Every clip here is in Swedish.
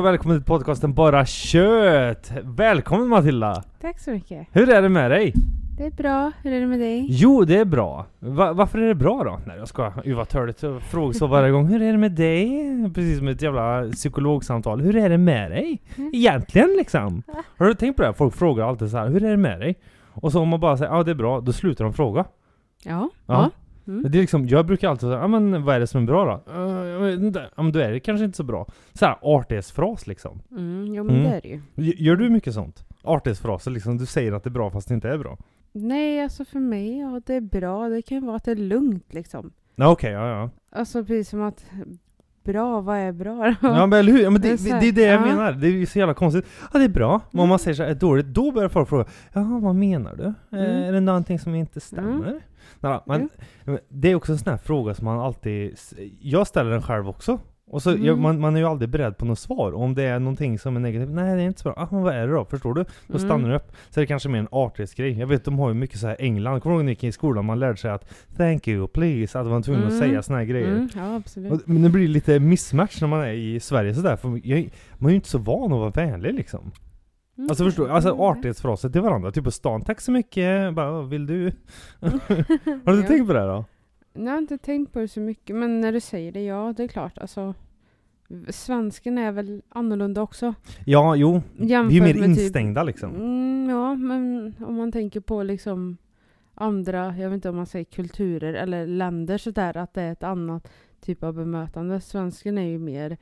Och välkommen till podcasten Bara Kött! Välkommen Matilda! Tack så mycket. Hur är det med dig? Det är bra. Hur är det med dig? Jo, det är bra. Va- varför är det bra då? Nej jag ska Gud vad törligt att fråga så varje gång. Hur är det med dig? Precis som ett jävla psykologsamtal. Hur är det med dig? Mm. Egentligen liksom. Har du tänkt på det? Folk frågar alltid så här. Hur är det med dig? Och så om man bara säger ja det är bra, då slutar de fråga. Ja. Ja. Mm. Det är liksom, jag brukar alltid säga, ja men vad är det som är bra då? Uh, jag vet inte. Ja men då är det kanske inte så bra. Så här artighetsfras liksom. Mm, jo men Mm. det är det ju. Gör du mycket sånt? Artighetsfraser liksom, du säger att det är bra fast det inte är bra? Nej, alltså för mig, ja det är bra. Det kan ju vara att det är lugnt liksom. Ja okej, ja ja. Alltså precis som att bra, vad är bra då? Ja men eller hur? Ja, men det, Det är det, så här, det är det jag ja. menar. Det är ju så jävla konstigt. Ja det är bra. Men om man Mm. säger så här, är dåligt, då börjar folk fråga Jaha, vad menar du? Mm. Är det någonting som inte stämmer? Nej, men, men det är också en sån här fråga som man alltid... Jag ställer den själv också. Och så, Mm. jag, man, man är ju aldrig beredd på något svar. Om det är någonting som är negativt, nej det är inte så bra. Ah, men vad är det då? Förstår du? Då Mm. stannar du upp. Så är det kanske mer en artighetsgrej. Jag vet de har ju mycket så här England. Kommer du ihåg när ni gick i skolan? Man lärde sig att Thank you, please. Att man var tvungen att Mm. säga såna här grejer. Mm, ja, absolut. Och- Men det blir lite mismatch när man är i Sverige sådär. För jag, man är ju inte så van att vara vänlig liksom. Mm. Alltså förstår? Alltså Mm. artighetsfraser till varandra. Typ på stan. Tack så mycket. Bara, vill du? Har du Ja. tänkt på det då? Nej, Jag har inte tänkt på det så mycket, men när du säger det, ja det är klart. Alltså, svensken är väl annorlunda också. Ja, jo. Jämfört Vi är mer typ- instängda liksom. Mm, ja, men om man tänker på liksom andra, jag vet inte om man säger kulturer eller länder sådär, att det är ett annat typ av bemötande. Svensken är ju mer,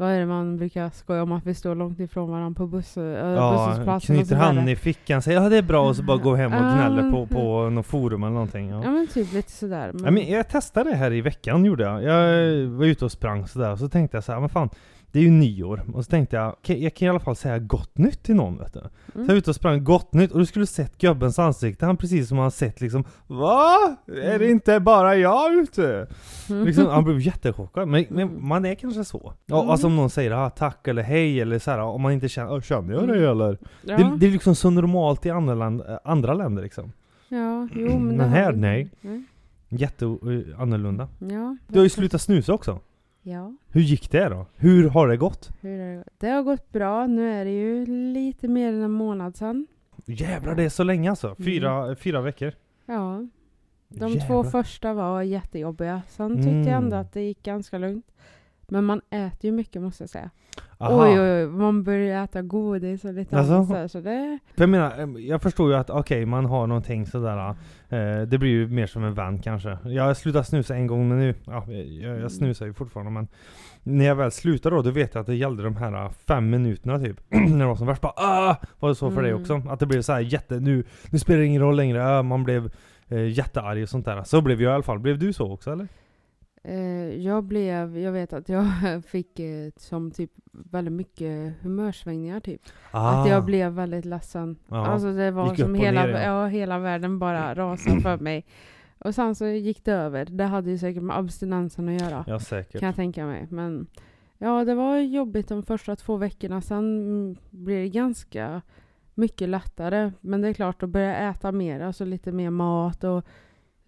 vad är det man brukar skoja om att vi står långt ifrån varandra på buss, äh, Ja, knyter handen i fickan, säger ja det är bra och så bara går hem och Ja. gnäller på, på något forum eller någonting. Ja. Ja men typ lite sådär. Men, Ja, men jag testade det här i veckan gjorde jag. Jag var ute och sprang sådär och så tänkte jag så här, men fan det är ju nyår. Och så tänkte jag, okej, jag kan i alla fall säga gott nytt till någon vet du. Så jag var mm. ute och sprang gott nytt och du skulle sett gubbens ansikte. Han precis som han sett liksom Va? Är det Mm. inte bara jag ute? Mm. Liksom, han blev jättechockad. Men, men man är kanske så. Ja, Mm. Alltså om någon säger ah, tack eller hej eller så här, om man inte känner, "Ah, känner jag dig Mm. eller? ja, Det, det är liksom så normalt i andra, land, äh, andra länder liksom. ja, jo men, Men här, nej. nej. Jätte uh, annorlunda. Ja. Du har ju slutat snusa också. Ja. Hur gick det då? Hur har det gått? Hur är det? det har gått bra. Nu är det ju lite mer än en månad sedan. Jävlar det är så länge alltså. Fyra, fyra veckor. Ja. De Jävlar. två första var jättejobbiga. Sen tyckte Mm. jag ändå att det gick ganska lugnt. Men man äter ju mycket måste jag säga. Aha. Oj, oj, oj. Man börjar äta godis och lite Alltså? annat sådär. Så det... Jag menar, jag förstår ju att okej, man har någonting sådär eh, Det blir ju mer som en vän kanske Jag har slutat snusa en gång men nu, ja, jag, jag snusar ju fortfarande men När jag väl slutade då, då vet jag att det gällde de här eh, fem minuterna typ När det var som värst bara ah! Var det så för dig Mm. också? Att det blev så här jätte, nu, nu spelar det ingen roll längre, ah, man blev eh, jättearg och sånt där Så blev jag i alla fall, blev du så också eller? Eh, jag blev, jag vet att jag fick eh, som typ väldigt mycket humörsvängningar typ. Att jag blev väldigt ledsen. Ah. Ja. Alltså det var Gick som hela, ner, ja. ja. hela världen bara rasade för mig. Och sen så gick det över. Det hade ju säkert med abstinensen att göra. Ja säkert Kan jag tänka mig. Men ja, det var jobbigt de första två veckorna. Sen mm, blir det ganska mycket lättare. Men det är klart att börja äta mer, alltså lite mer mat och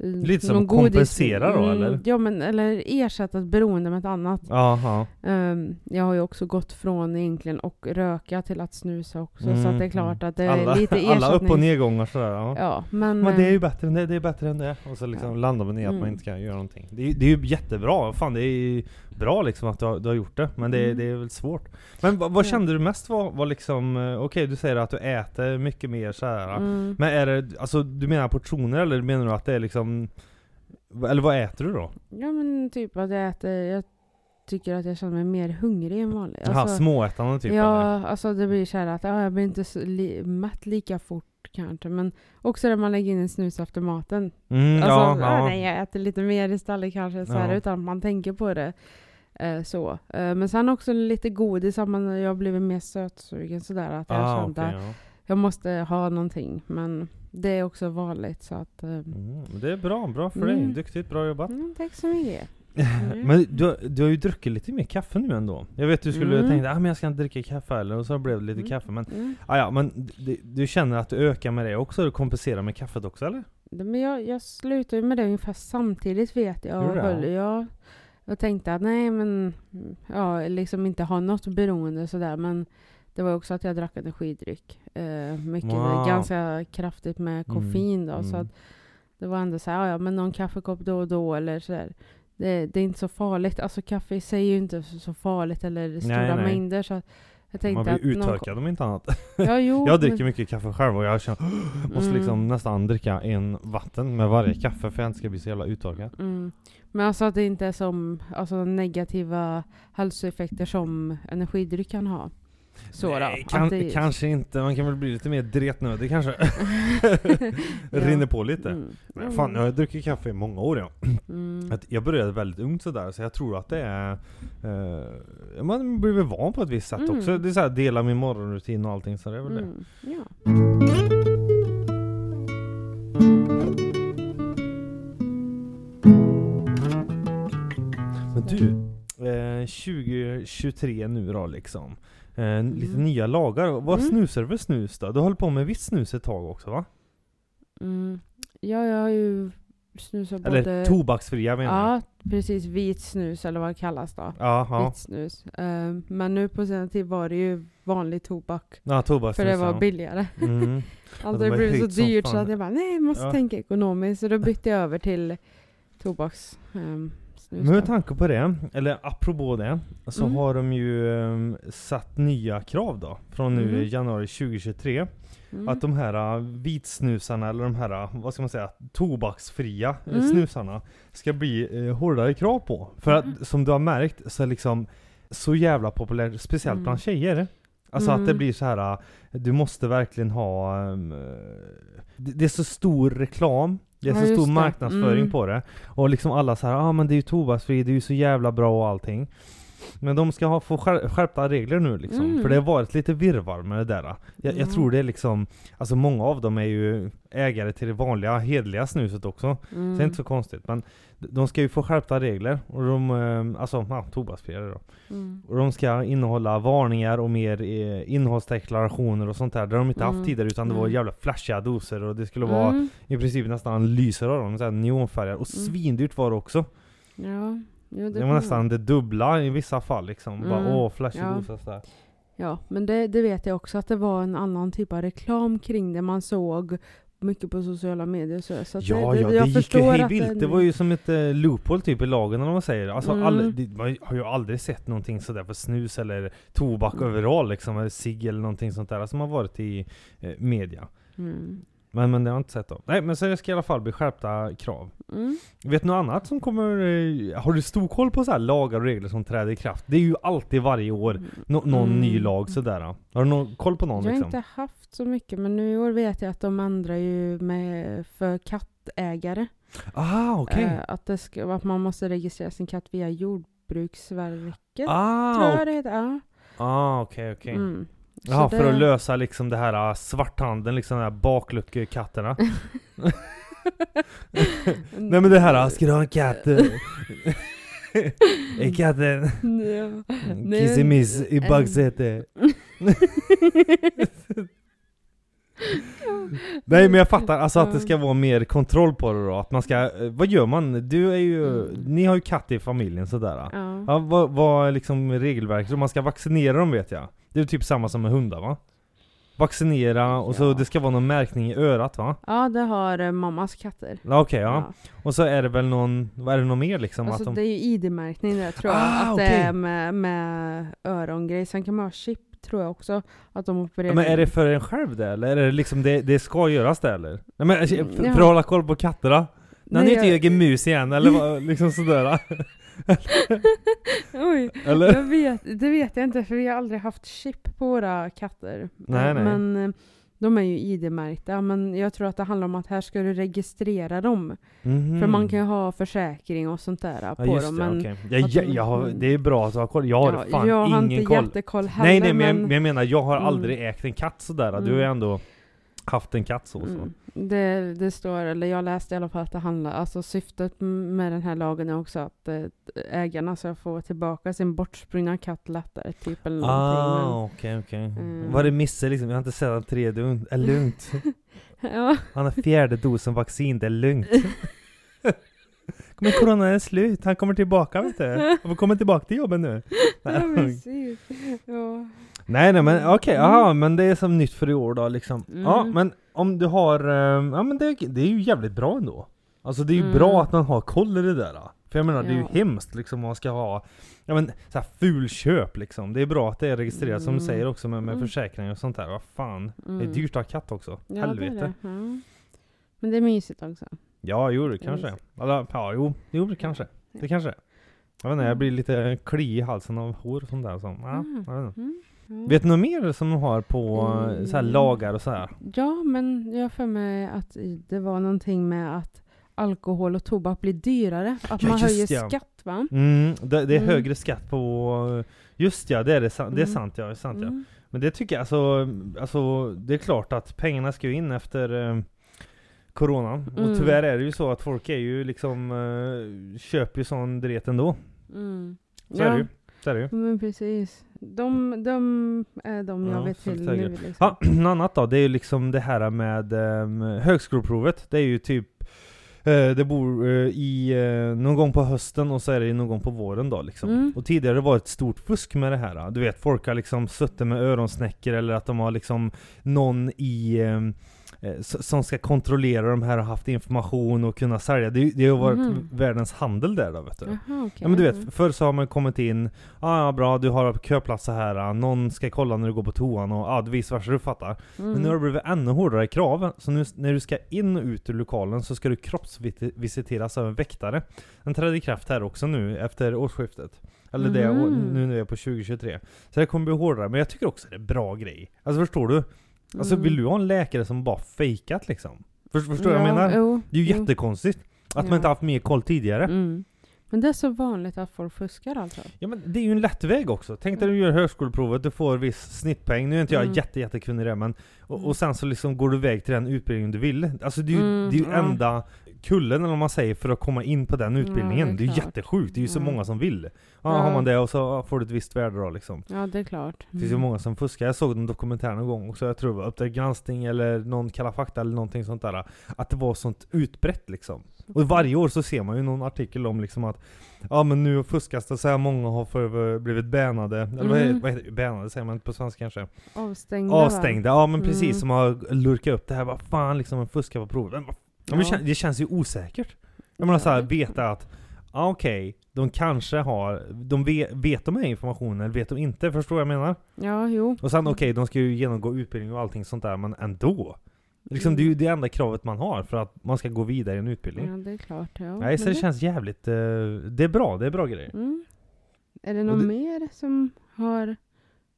Lite som att kompensera då, Mm, eller? Ja, men eller ersätta ett beroende med ett annat. Jaha Ehm, jag har ju också gått från egentligen och röka till att snusa också. så Mm, att det är klart att det är alla, lite ersättning. alla upp och nedgångar sådär ja. Ja, men... Men det är ju eh, bättre än det, det är bättre än det. Och så liksom Ja. landar man i att man Mm. inte kan göra någonting. Det är, det är ju jättebra, fan det är ju bra liksom att du har, du har gjort det. Men det, är- Mm. det är väl svårt. Men vad, kände du mest var, var liksom, eh, okej du säger att du äter mycket mer så här. mm. Men är det, alltså du menar portioner eller menar du att det är liksom eller vad äter du då? Ja men typ att jag äter, jag tycker att jag känner mig mer hungrig än vanligt. Jaha, småätande typ ja, eller? alltså det blir så här att ja, jag blir inte så li- mätt lika fort kanske. Men också när man lägger in en snus efter maten. Mm, Alltså, ja, ja. nej, jag äter lite mer istället kanske så här, Ja. utan att man tänker på det. Eh, så. Eh, men sen också lite godis, man, jag har blivit mer sötsugen sådär. Att jag Ah, kände att ja. jag måste ha någonting. Men det är också vanligt så att... Eh, Mm, det är bra, bra för dig. Mm. Duktigt, bra jobbat. mm, tack så mycket. Men du, du har ju druckit lite mer kaffe nu ändå. Jag vet du skulle Mm. tänka ah, men jag ska inte dricka kaffe heller och så blev det lite Mm. kaffe men Mm. ah, ja, men du, du känner att du ökar med det också? Du kompenserar med kaffet också eller? Men jag, jag slutade ju med det ungefär samtidigt vet jag. Det? höll, jag och tänkte att nej men, ja liksom inte ha något beroende sådär men det var också att jag drack energidryck. Eh, mycket, Wow. ganska kraftigt med koffein då. Så Mm. att det var ändå så här, ja men någon kaffekopp då och då eller sådär. Det, det är inte så farligt. Alltså kaffe i sig är ju inte så, så farligt eller stora nej. mängder. Så jag tänkte Man blir att någon om inte annat. Ja, jo, Jag dricker men- mycket kaffe själv och jag känner, måste Mm. liksom nästan dricka en vatten med varje kaffe för att jag inte ska bli så jävla uttorkad. Mm. Men alltså att det inte är som alltså, negativa hälsoeffekter som energidryck kan ha. Så Nej, kan, det- kanske inte. Man kan väl bli lite mer dretnödig kanske. Ja. Rinner på lite. Mm. Men fan, jag har druckit kaffe i många år ja. Mm. Att Jag började väldigt ungt sådär, så jag tror att det är... Eh, man blir väl van på ett visst sätt Mm. också. Det är såhär, dela min morgonrutin och allting, så det är väl det. Mm. Ja. Men du, eh, 2023 nu då liksom. Eh, Lite Mm. nya lagar. Vad Mm. snusar du för snus då? Du höll på med vitt snus ett tag också va? Mm. ja, jag har ju snusat Eller både... tobaksfria menar jag. Ja, precis. Vit snus eller vad det kallas då. Ja, ja. Vitt snus. Eh, men nu på senare tid var det ju vanlig tobak. ja För tobaksnus. det var ja. billigare. Mm. Allt de det blev så dyrt så att jag bara, nej, jag måste Ja. tänka ekonomiskt. Så då bytte jag över till tobaks um, snus. Men med tanke på det, eller apropå det, så Mm. har de ju ehm, satt nya krav då. Från nu i januari 2023. Mm. Att de här uh, vitsnusarna, eller de här, uh, vad ska man säga, tobaksfria eh, Mm. snusarna ska bli eh, hårdare krav på. För Mm. att som du har märkt så är liksom så jävla populärt, speciellt Mm. bland tjejer. Alltså att det Mm. blir så här. uh, du måste verkligen ha, eh, det, det är så stor reklam, det är Ja, så just stor marknadsföring Mm. på det. Och liksom alla så här, ja ah, men det är ju tobaksfri, det är ju så jävla bra och allting. Men de ska ha, få skär, skärpta regler nu liksom. Mm. För det har varit lite virrvarr med det där. Jag, jag Ja. tror det är liksom, alltså många av dem är ju ägare till det vanliga hederliga snuset också. Mm. Så det är inte så konstigt. Men de ska ju få skärpta regler. Och de, eh, alltså ja, tobaksfria då. Mm. Och de ska innehålla varningar och mer eh, innehållsdeklarationer och sånt där. Det har de inte haft Mm. tidigare utan det var Nej. jävla flashiga doser och det skulle vara Mm. i princip nästan lyser av dem, så här neonfärger. Och Mm. svindyrt var det också. Ja, jo, det, Det var nästan det dubbla i vissa fall liksom. Bara Mm. åh, flashig Ja. dosa sådär. Ja, men det, det vet jag också att det var en annan typ av reklam kring det man såg mycket på sociala medier. Så, så att Ja, det, ja, det jag gick ju hej vilt. Det var ju som ett eh, loophole typ i lagen eller vad man säger. Alltså Mm. all, det, man har ju aldrig sett någonting sådär för snus eller tobak Mm. överallt liksom, eller cigg eller någonting sånt där som har varit i eh, media. Mm. Men, men det har jag inte sett då. Nej men det ska i alla fall bli skärpta krav. Mm. Vet du något annat som kommer, eh, har du stor koll på så här lagar och regler som träder i kraft? Det är ju alltid varje år nå- någon Mm. ny lag sådär. Har du någon koll på någon Jag har liksom? inte haft så mycket, men nu i år vet jag att de ändrar ju med för kattägare. Ah okej. Eh, att, det ska, att man måste registrera sin katt via Jordbruksverket. ah tror jag det heter. Ja. ah, okej okej. Mm. Så Jaha, för det- att lösa liksom det här uh, svarthandeln, liksom de här bakluckekatterna. Nej men det här, ska du ha en katt? är katten Ja. Kissemiss i baksätet? Nej men jag fattar, alltså att det ska vara mer kontroll på det då, att man ska, eh, vad gör man? Du är ju, Mm. ni har ju katt i familjen sådär. Ja. Ja, vad, vad är liksom regelverket? Man ska vaccinera dem vet jag. Det är typ samma som med hundar va? Vaccinera och så Ja. det ska vara någon märkning i örat va? ja, det har eh, mammas katter. Ja, Okej ja. Och så är det väl någon, vad är det något mer liksom? Alltså att de... det är ju ID-märkning där tror jag. Ah, att okej. det är med, med örongrej. Sen kan man ha chip tror jag också. Att de opererar. Ja, men är det för en själv det eller? Är det liksom det, det ska göras det eller? Nej men alltså, Mm, för, för att hålla koll på katterna? När ni inte jag- egen mus igen eller vad, liksom sådär? Oj, Eller? jag vet, det vet jag inte för vi har aldrig haft chip på våra katter. Nej, nej. Men eh, de är ju ID-märkta. Men jag tror att det handlar om att här ska du registrera dem. Mhm. För man kan ju ha försäkring och sånt där Ja på just dem. det, Men okej. Ja, att ja, de- jag har, mm. det är bra att ha koll. Jag har ja, fan jag har ingen inte koll. jättekoll heller. Nej nej men, jag, men, men jag menar, jag har Mm. aldrig ägt en katt sådär. Du ju Mm. ändå haft en katt så. så. Mm. Det, det står, eller jag läste i alla fall att det handlar, alltså syftet med den här lagen är också att eh, ägarna ska få tillbaka sin bortsprungna katt lättare, typ eller någonting. Ah, okej okej. Mm. Var det misse liksom? Jag har inte sett den tredje, är lugnt. Ja, Han har fjärde dosen vaccin, det är lugnt. Men corona är slut, han kommer tillbaka vet du. Han kommer tillbaka till jobbet nu. Ja, precis. Ja. Nej nej men okej, Mm. aha, men det är som nytt för i år då liksom. Ja Mm. men om du har, eh, ja men det, det är ju jävligt bra ändå. Alltså det är ju Mm. bra att man har koll i det där. Då. För jag menar det är ju Ja. hemskt liksom om man ska ha, ja men så här fulköp liksom. Det är bra att det är registrerat som du Mm. säger också med, med Mm. försäkringar och sånt där. Vad fan. Det är Mm. dyrt att ha katt också. Ja, Helvete. Det är det. Ja. Men det är mysigt också. Ja, jo det Det är kanske. mysigt. Eller, ja, jo, jo det kanske. Det kanske är. Jag vet inte, jag blir lite kli i halsen av hår och sånt där. Så. Ja, Mm. jag vet, inte. Mm. Ja. vet du något mer som de har på eh, så här Mm. lagar och så här? Ja, men jag har för mig att det var någonting med att alkohol och tobak blir dyrare. Att Ja, man höjer ja. skatt va? Mm, det, det är Mm. högre skatt på... Just ja, det är, det, det är Mm. sant ja. Det är sant, ja. Mm. Men det tycker jag, alltså, alltså det är klart att pengarna ska ju in efter eh, Coronan. Och tyvärr är det ju så att folk är ju liksom, eh, köper ju sån dret ändå. Så är det ju. Så är det ju. Men precis. De, de är de jag Ja, vet till nu liksom. Ja, något annat då, det är ju liksom det här med um, högskoleprovet. Det är ju typ eh, det bor eh, i eh, någon gång på hösten och så är det någon gång på våren då liksom. Mm. Och tidigare har det ett stort fusk med det här. Du vet, folk har liksom suttit med öronsnäckor eller att de har liksom någon i ehm, eh, som ska kontrollera de här och haft information och kunna sälja. Det, det har varit Mhm. världens handel där då vet du. Jaha, okej. Ja men du vet, förr så har man kommit in, ah, ja bra, du har köplats så här, ah, någon ska kolla när du går på toan och ah, vice versa, du fattar. Mm. Men nu har det blivit ännu hårdare krav, så nu när du ska in och ut ur lokalen så ska du kroppsvisiteras av en väktare. Den trädde i kraft här också nu efter årsskiftet. Eller det, Mhm. år- nu när vi är på 2023. Så det kommer bli hårdare, men jag tycker också det är bra grej. Alltså förstår du? Alltså Mm. vill du ha en läkare som bara fejkat liksom? För, förstår du vad jag Ja, menar? Jo, Det är ju jo. jättekonstigt. Att man Ja. inte haft mer koll tidigare. Mm. Men det är så vanligt att folk fuskar alltså? Ja men det är ju en lätt väg också. Tänk dig du gör högskoleprovet, du får viss snittpeng. Nu är inte jag Mm. jätte, jättekunnig i det men och, Mm. och sen så liksom går du iväg till den utbildningen du vill. Alltså det är ju, Mm, det är ju ja. enda kullen eller vad man säger för att komma in på den Ja, utbildningen. det är det är ju jättesjukt, det är ju så Mm. många som vill. Ja, Ja. har man det och så får du ett visst värde då liksom. Ja, det är klart. Det finns ju många som fuskar. Jag såg en dokumentär någon gång också, jag tror det var Uppdrag granskning eller någon Kalla fakta eller någonting sånt där. Att det var sånt utbrett liksom. Och varje år så ser man ju någon artikel om liksom att Ja men nu fuskas det så här många har för, blivit bänade, eller vad, heter, Mm. vad heter det? Bänade säger man inte på svenska kanske? Avstängda va? Avstängda, ja men precis Mm. som har lurkat upp det här, vad fan liksom, fuskar på provet. Ja. men det, kän, det känns ju osäkert. Jag menar såhär, veta att Ja okej, de kanske har, de vet, vet de här informationen eller vet de inte? Förstår vad jag menar? Ja, jo. Och sen okej, de ska ju genomgå utbildning och allting sånt där, men ändå. Liksom, det är ju det enda kravet man har för att man ska gå vidare i en utbildning. Ja, det är klart. Ja. Nej, så Men det känns jävligt, eh, det är bra, det är bra grejer. Mm. Är det Och något det- mer som har,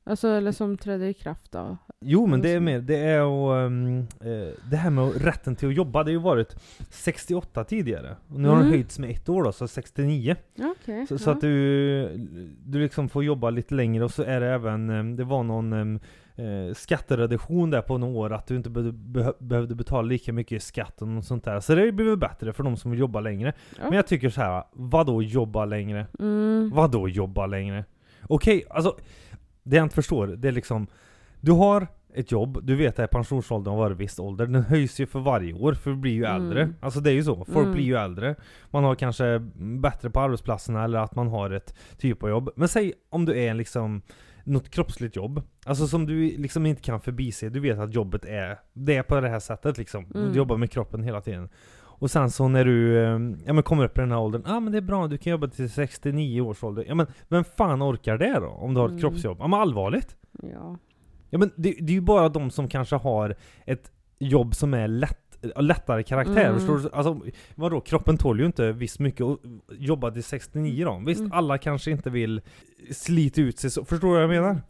alltså eller som träder i kraft då? Jo men det är mer, det är och, ehm, eh, det här med rätten till att jobba, det har ju varit 68 tidigare. Och nu har den Mm. höjts med ett år då, så 69. Ja, Okej. Så, ja. så att du, du liksom får jobba lite längre och så är det även, ehm, det var någon ehm, eh, skattereduktion där på några år, att du inte be, be, behövde betala lika mycket i skatt och något sånt där. Så det blivit bättre för de som vill jobba längre. Ja. Men jag tycker så här, vad då jobba längre? Mm. Vad då jobba längre? Okej, alltså det jag inte förstår, det är liksom Du har ett jobb, du vet att pensionsåldern har varit viss ålder, den höjs ju för varje år för du blir ju Mm. äldre. Alltså det är ju så, folk Mm. blir ju äldre. Man har kanske bättre på arbetsplatserna eller att man har ett typ av jobb. Men säg om du är liksom något kroppsligt jobb, alltså som du liksom inte kan förbise, du vet att jobbet är, det är på det här sättet liksom. Mm. Du jobbar med kroppen hela tiden. Och sen så när du eh, ja, men kommer upp i den här åldern, ja ah, men det är bra, du kan jobba till 69 års ålder. Ja men vem fan orkar det då? Om du har ett Mm. kroppsjobb? Ja men allvarligt? Ja. Ja men det, det är ju bara de som kanske har ett jobb som är lätt, lättare karaktär, Mm. förstår du? Alltså vadå, kroppen tål ju inte visst mycket och jobba till 69 då. Visst, Mm. alla kanske inte vill slita ut sig så, förstår du vad jag menar?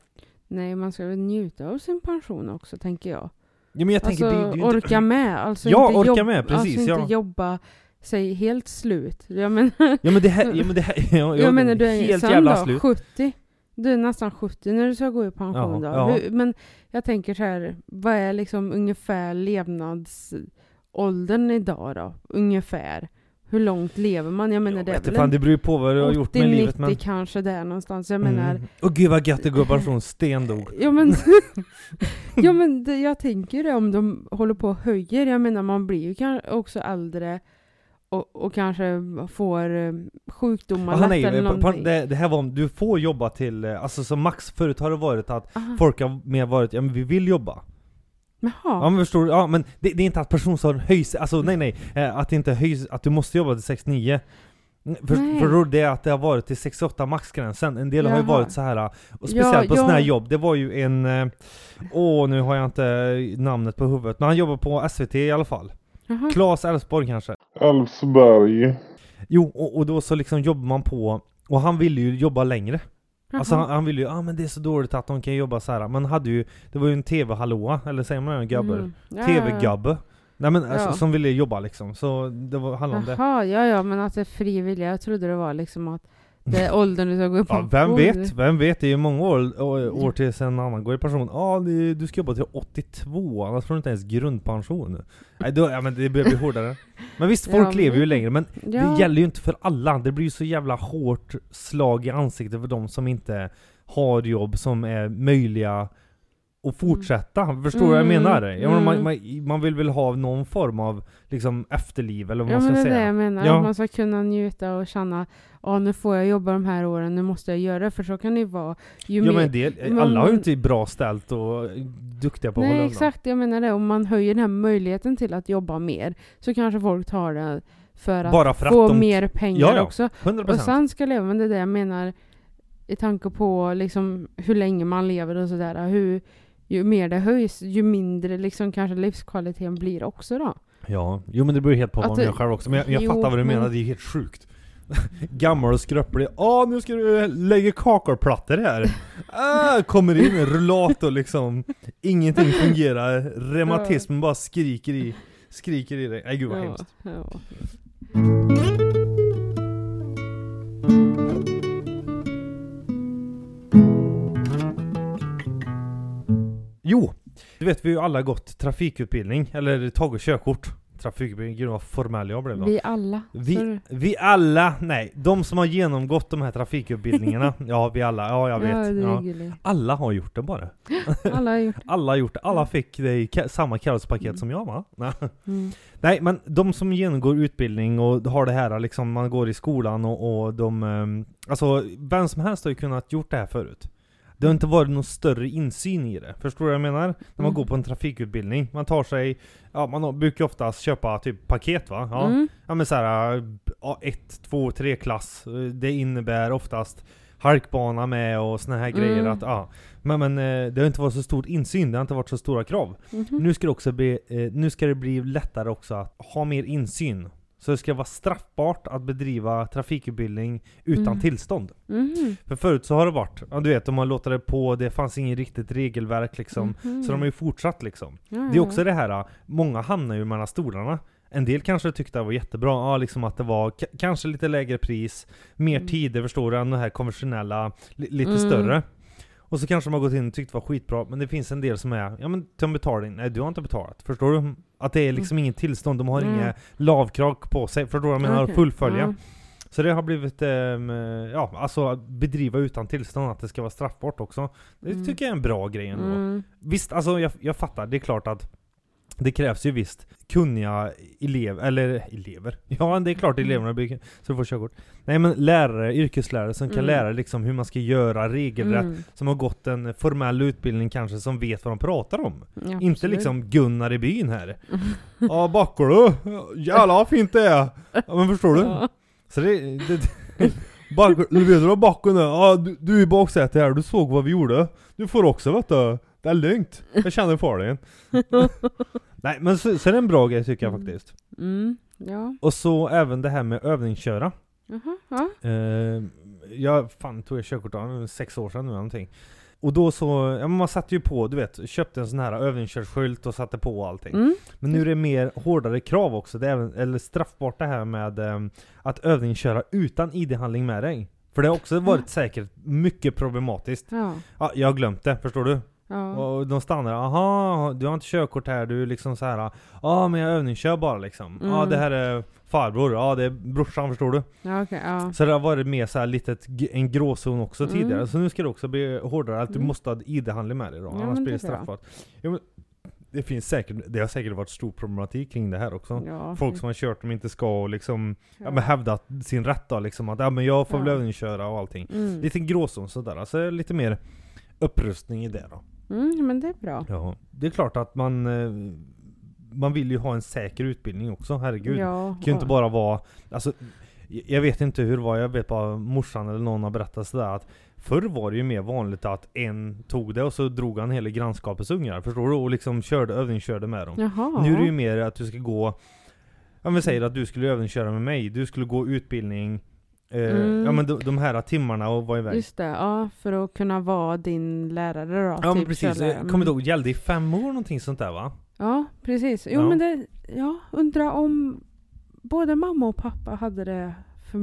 Nej, man ska väl njuta av sin pension också, tänker jag. Ja men jag tänker, alltså, det, det inte... orka med. Alltså Ja, inte orka med, precis, Alltså ja. inte jobba sig helt slut. Jag menar, Ja men det här, ja men det här, ja, ja, jag menar du är helt jävla då, slut. 70. Du är nästan 70 när du ska gå i pension Ja, då. Hur, men jag tänker så här, vad är liksom ungefär levnadsåldern idag då? Ungefär. Hur långt lever man? Jag menar Jag det är vet fan, det beror ju på vad du har gjort med livet 80-90 men... kanske där någonstans. Jag menar, Mm. Åh gud vad gött det går pension, stendog. Ja men, ja, men det, jag tänker det om de håller på och höjer. Jag menar man blir ju kanske också äldre och, och kanske får eh, sjukdomar lätt nej, eller någonting. det, det här var om du får jobba till, eh, alltså som max förut har det varit att Aha. folk har mer varit, ja men vi vill jobba. Ja Jaha. men förstår du? Ja men det, det är inte att personen höjs, alltså nej nej, eh, att det inte höjs, att du måste jobba till 69 Mm, För, för det är att det har varit till 68 maxgränsen, en del har ju Jaha. varit så här och speciellt Ja, på sådana här ja. jobb, det var ju en, eh, åh nu har jag inte namnet på huvudet, men han jobbar på SVT i alla fall. Jaha. Claes Elfsborg kanske? Älvsberg. Jo, och, och då så liksom jobbar man på, och han ville ju jobba längre. Alltså han, han ville ju, ah men det är så dåligt att de kan jobba så här. Man hade ju, det var ju en TV-hallåa, eller säger man en gubber? Mm. Ja, TV-gubbe. Nej men alltså, Ja. som ville jobba liksom, så det var, handlade om det. Jaha, ja ja, men att det är fri vilja. Jag trodde det var liksom att det är åldern du ska gå i Ja, pension. vem vet? Vem vet? Det är ju många år, år, tills en annan går i pension. Ja, ah, du ska jobba till 82, annars får du inte ens grundpension. Nej, då, ja men det börjar bli hårdare. Men visst, folk Ja, lever ju längre, men Ja. det gäller ju inte för alla. Det blir ju så jävla hårt slag i ansiktet för de som inte har jobb som är möjliga att fortsätta. Förstår du vad jag Mm, menar? Jag menar man, mm. man, man vill väl ha någon form av liksom efterliv, eller vad Ja man men ska det är det säga. jag menar, Ja. man ska kunna njuta och känna Ja nu får jag jobba de här åren, nu måste jag göra det, för så kan det ju vara ju Ja men en del, man- alla har ju inte bra ställt och duktiga på att hålla Nej exakt, jag menar det, om man höjer den här möjligheten till att jobba mer Så kanske folk tar det för att, Bara för att få de- mer pengar Ja, ja. också 100%. Och sen ska leva, men det är det jag menar I tanke på liksom hur länge man lever och sådär hur Ju mer det höjs, ju mindre liksom kanske livskvaliteten blir också då Ja, jo men det beror helt på vad man gör själv också. Men jag, jag Jo, fattar vad du men- menar, det är helt sjukt. Gammal och skröplig. Ja, nu ska du lägga kakelplattor här. Ah, kommer in en rullator liksom. Ingenting fungerar. Reumatismen bara skriker i, skriker i dig. Nej gud vad ja, hemskt. ja. Jo! Du vet, vi har ju alla gått trafikutbildning, eller tagit körkort. Trafikutbildning, gud vad formell jag blev då. Vi alla Vi, vi alla, nej, de som har genomgått de här trafikutbildningarna, ja vi alla, ja jag Ja, vet. det är Ja. gulligt. Alla har gjort det bara. Alla har gjort Alla har gjort det, alla fick det i samma kallelsepaket som jag va? Nej. mm. Nej men de som genomgår utbildning och har det här liksom, man går i skolan och, och de, ehm, alltså vem som helst har ju kunnat gjort det här förut. Det har inte varit någon större insyn i det, förstår du vad jag menar? När man Mm. går på en trafikutbildning, man tar sig, ja man brukar oftast köpa typ paket va? Ja, Mm. ja men såhär, ja, ett, två, tre klass, det innebär oftast halkbana med och såna här grejer Mm. att, ja. Men, men eh, det har inte varit så stor insyn, det har inte varit så stora krav. Mhm. Nu ska det också bli, eh, nu ska det bli lättare också att ha mer insyn. Så det ska vara straffbart att bedriva trafikutbildning utan Mm. tillstånd. Mhm. För förut så har det varit, ja du vet, de har låtit det på, det fanns inget riktigt regelverk liksom. Mhm. Så de har ju fortsatt liksom. Det är också det här, många hamnar ju mellan stolarna. En del kanske tyckte det var jättebra, ja liksom att det var kanske lite lägre pris, mer Mm. tider förstår du, än det här konventionella, li lite Mm. större. Och så kanske de har gått in och tyckt det var skitbra, men det finns en del som är, ja men ta en betalning, nej du har inte betalat. Förstår du? Att det är liksom inget tillstånd, de har Mm. inga lavkrav på sig, förstår du vad jag menar? Okej. Fullfölja. Ja. Så det har blivit, ehm, ja alltså att bedriva utan tillstånd, att det ska vara straffbart också. Det Mm. tycker jag är en bra grej ändå. Mm. Visst, alltså jag, jag fattar, det är klart att det krävs ju visst kunniga elever, eller elever? Ja, det är klart Mm. eleverna blir, så får körkort. Nej men lärare, yrkeslärare som kan Mm. lära liksom hur man ska göra regelrätt, Mm. som har gått en formell utbildning kanske, som vet vad de pratar om. Ja, Inte absolut. liksom Gunnar i byn här. Ja, backar du? Jävlar vad fint det är! Ja men förstår du? Så det... det backar, du vet du vad backen är? Ja, du, du är i baksätet här, du såg vad vi gjorde. Du får också vet du. Det är lugnt. Jag känner dig. Nej men så, så är det en bra grej tycker jag Mm. faktiskt. Mm. Ja. Och så även det här med övningsköra. Jaha. Ja. Eh, jag fan tog jag körkort av sex år sedan nu någonting. Och då så, ja man satte ju på, du vet, köpte en sån här övningskörskylt och satte på allting. Mm. Men nu är det mer hårdare krav också, det är även, eller straffbart det här med ehm, att övningsköra utan ID-handling med dig. För det har också varit säkert mycket problematiskt. Ja. Ja, jag har glömt det, förstår du? Ja. Och de stannar, aha, du har inte körkort här, du är liksom så här. Ja men jag övningskör bara liksom. Ja Mm. det här är farbror, ja det är brorsan förstår du? Ja, okej. Ja. Så det har varit mer så här litet, en gråzon också Mm. tidigare. Så nu ska det också bli hårdare, att du Mm. måste ha ID-handling med dig då, annars blir det straffbart. Men, det finns säkert, det har säkert varit stor problematik kring det här också. Ja, Folk som har kört de inte ska och liksom, ja, ja. men hävdat sin rätt då liksom att ja men jag får väl Ja. övningsköra och allting. Mm. Lite gråzon sådär, alltså lite mer upprustning i det då. Mm, men det är bra. Ja, det är klart att man eh, Man vill ju ha en säker utbildning också, herregud. Ja, Det kan ju inte bara vara, alltså Jag vet inte hur det var, jag vet bara morsan eller någon har berättat sådär att Förr var det ju mer vanligt att en tog det och så drog han hela grannskapets ungar, förstår du? Och liksom körde, övningskörde med dem. Jaha. Nu är det ju mer att du ska gå Ja men säger att du skulle övningsköra med mig, du skulle gå utbildning Mm. Ja men de, de här timmarna och vara iväg. Just det, ja. För att kunna vara din lärare då. Ja typ, precis, jag kommer inte ihåg, gällde i fem år någonting sånt där va? Ja, precis. Jo Ja. men det, ja, undrar om både mamma och pappa hade det för,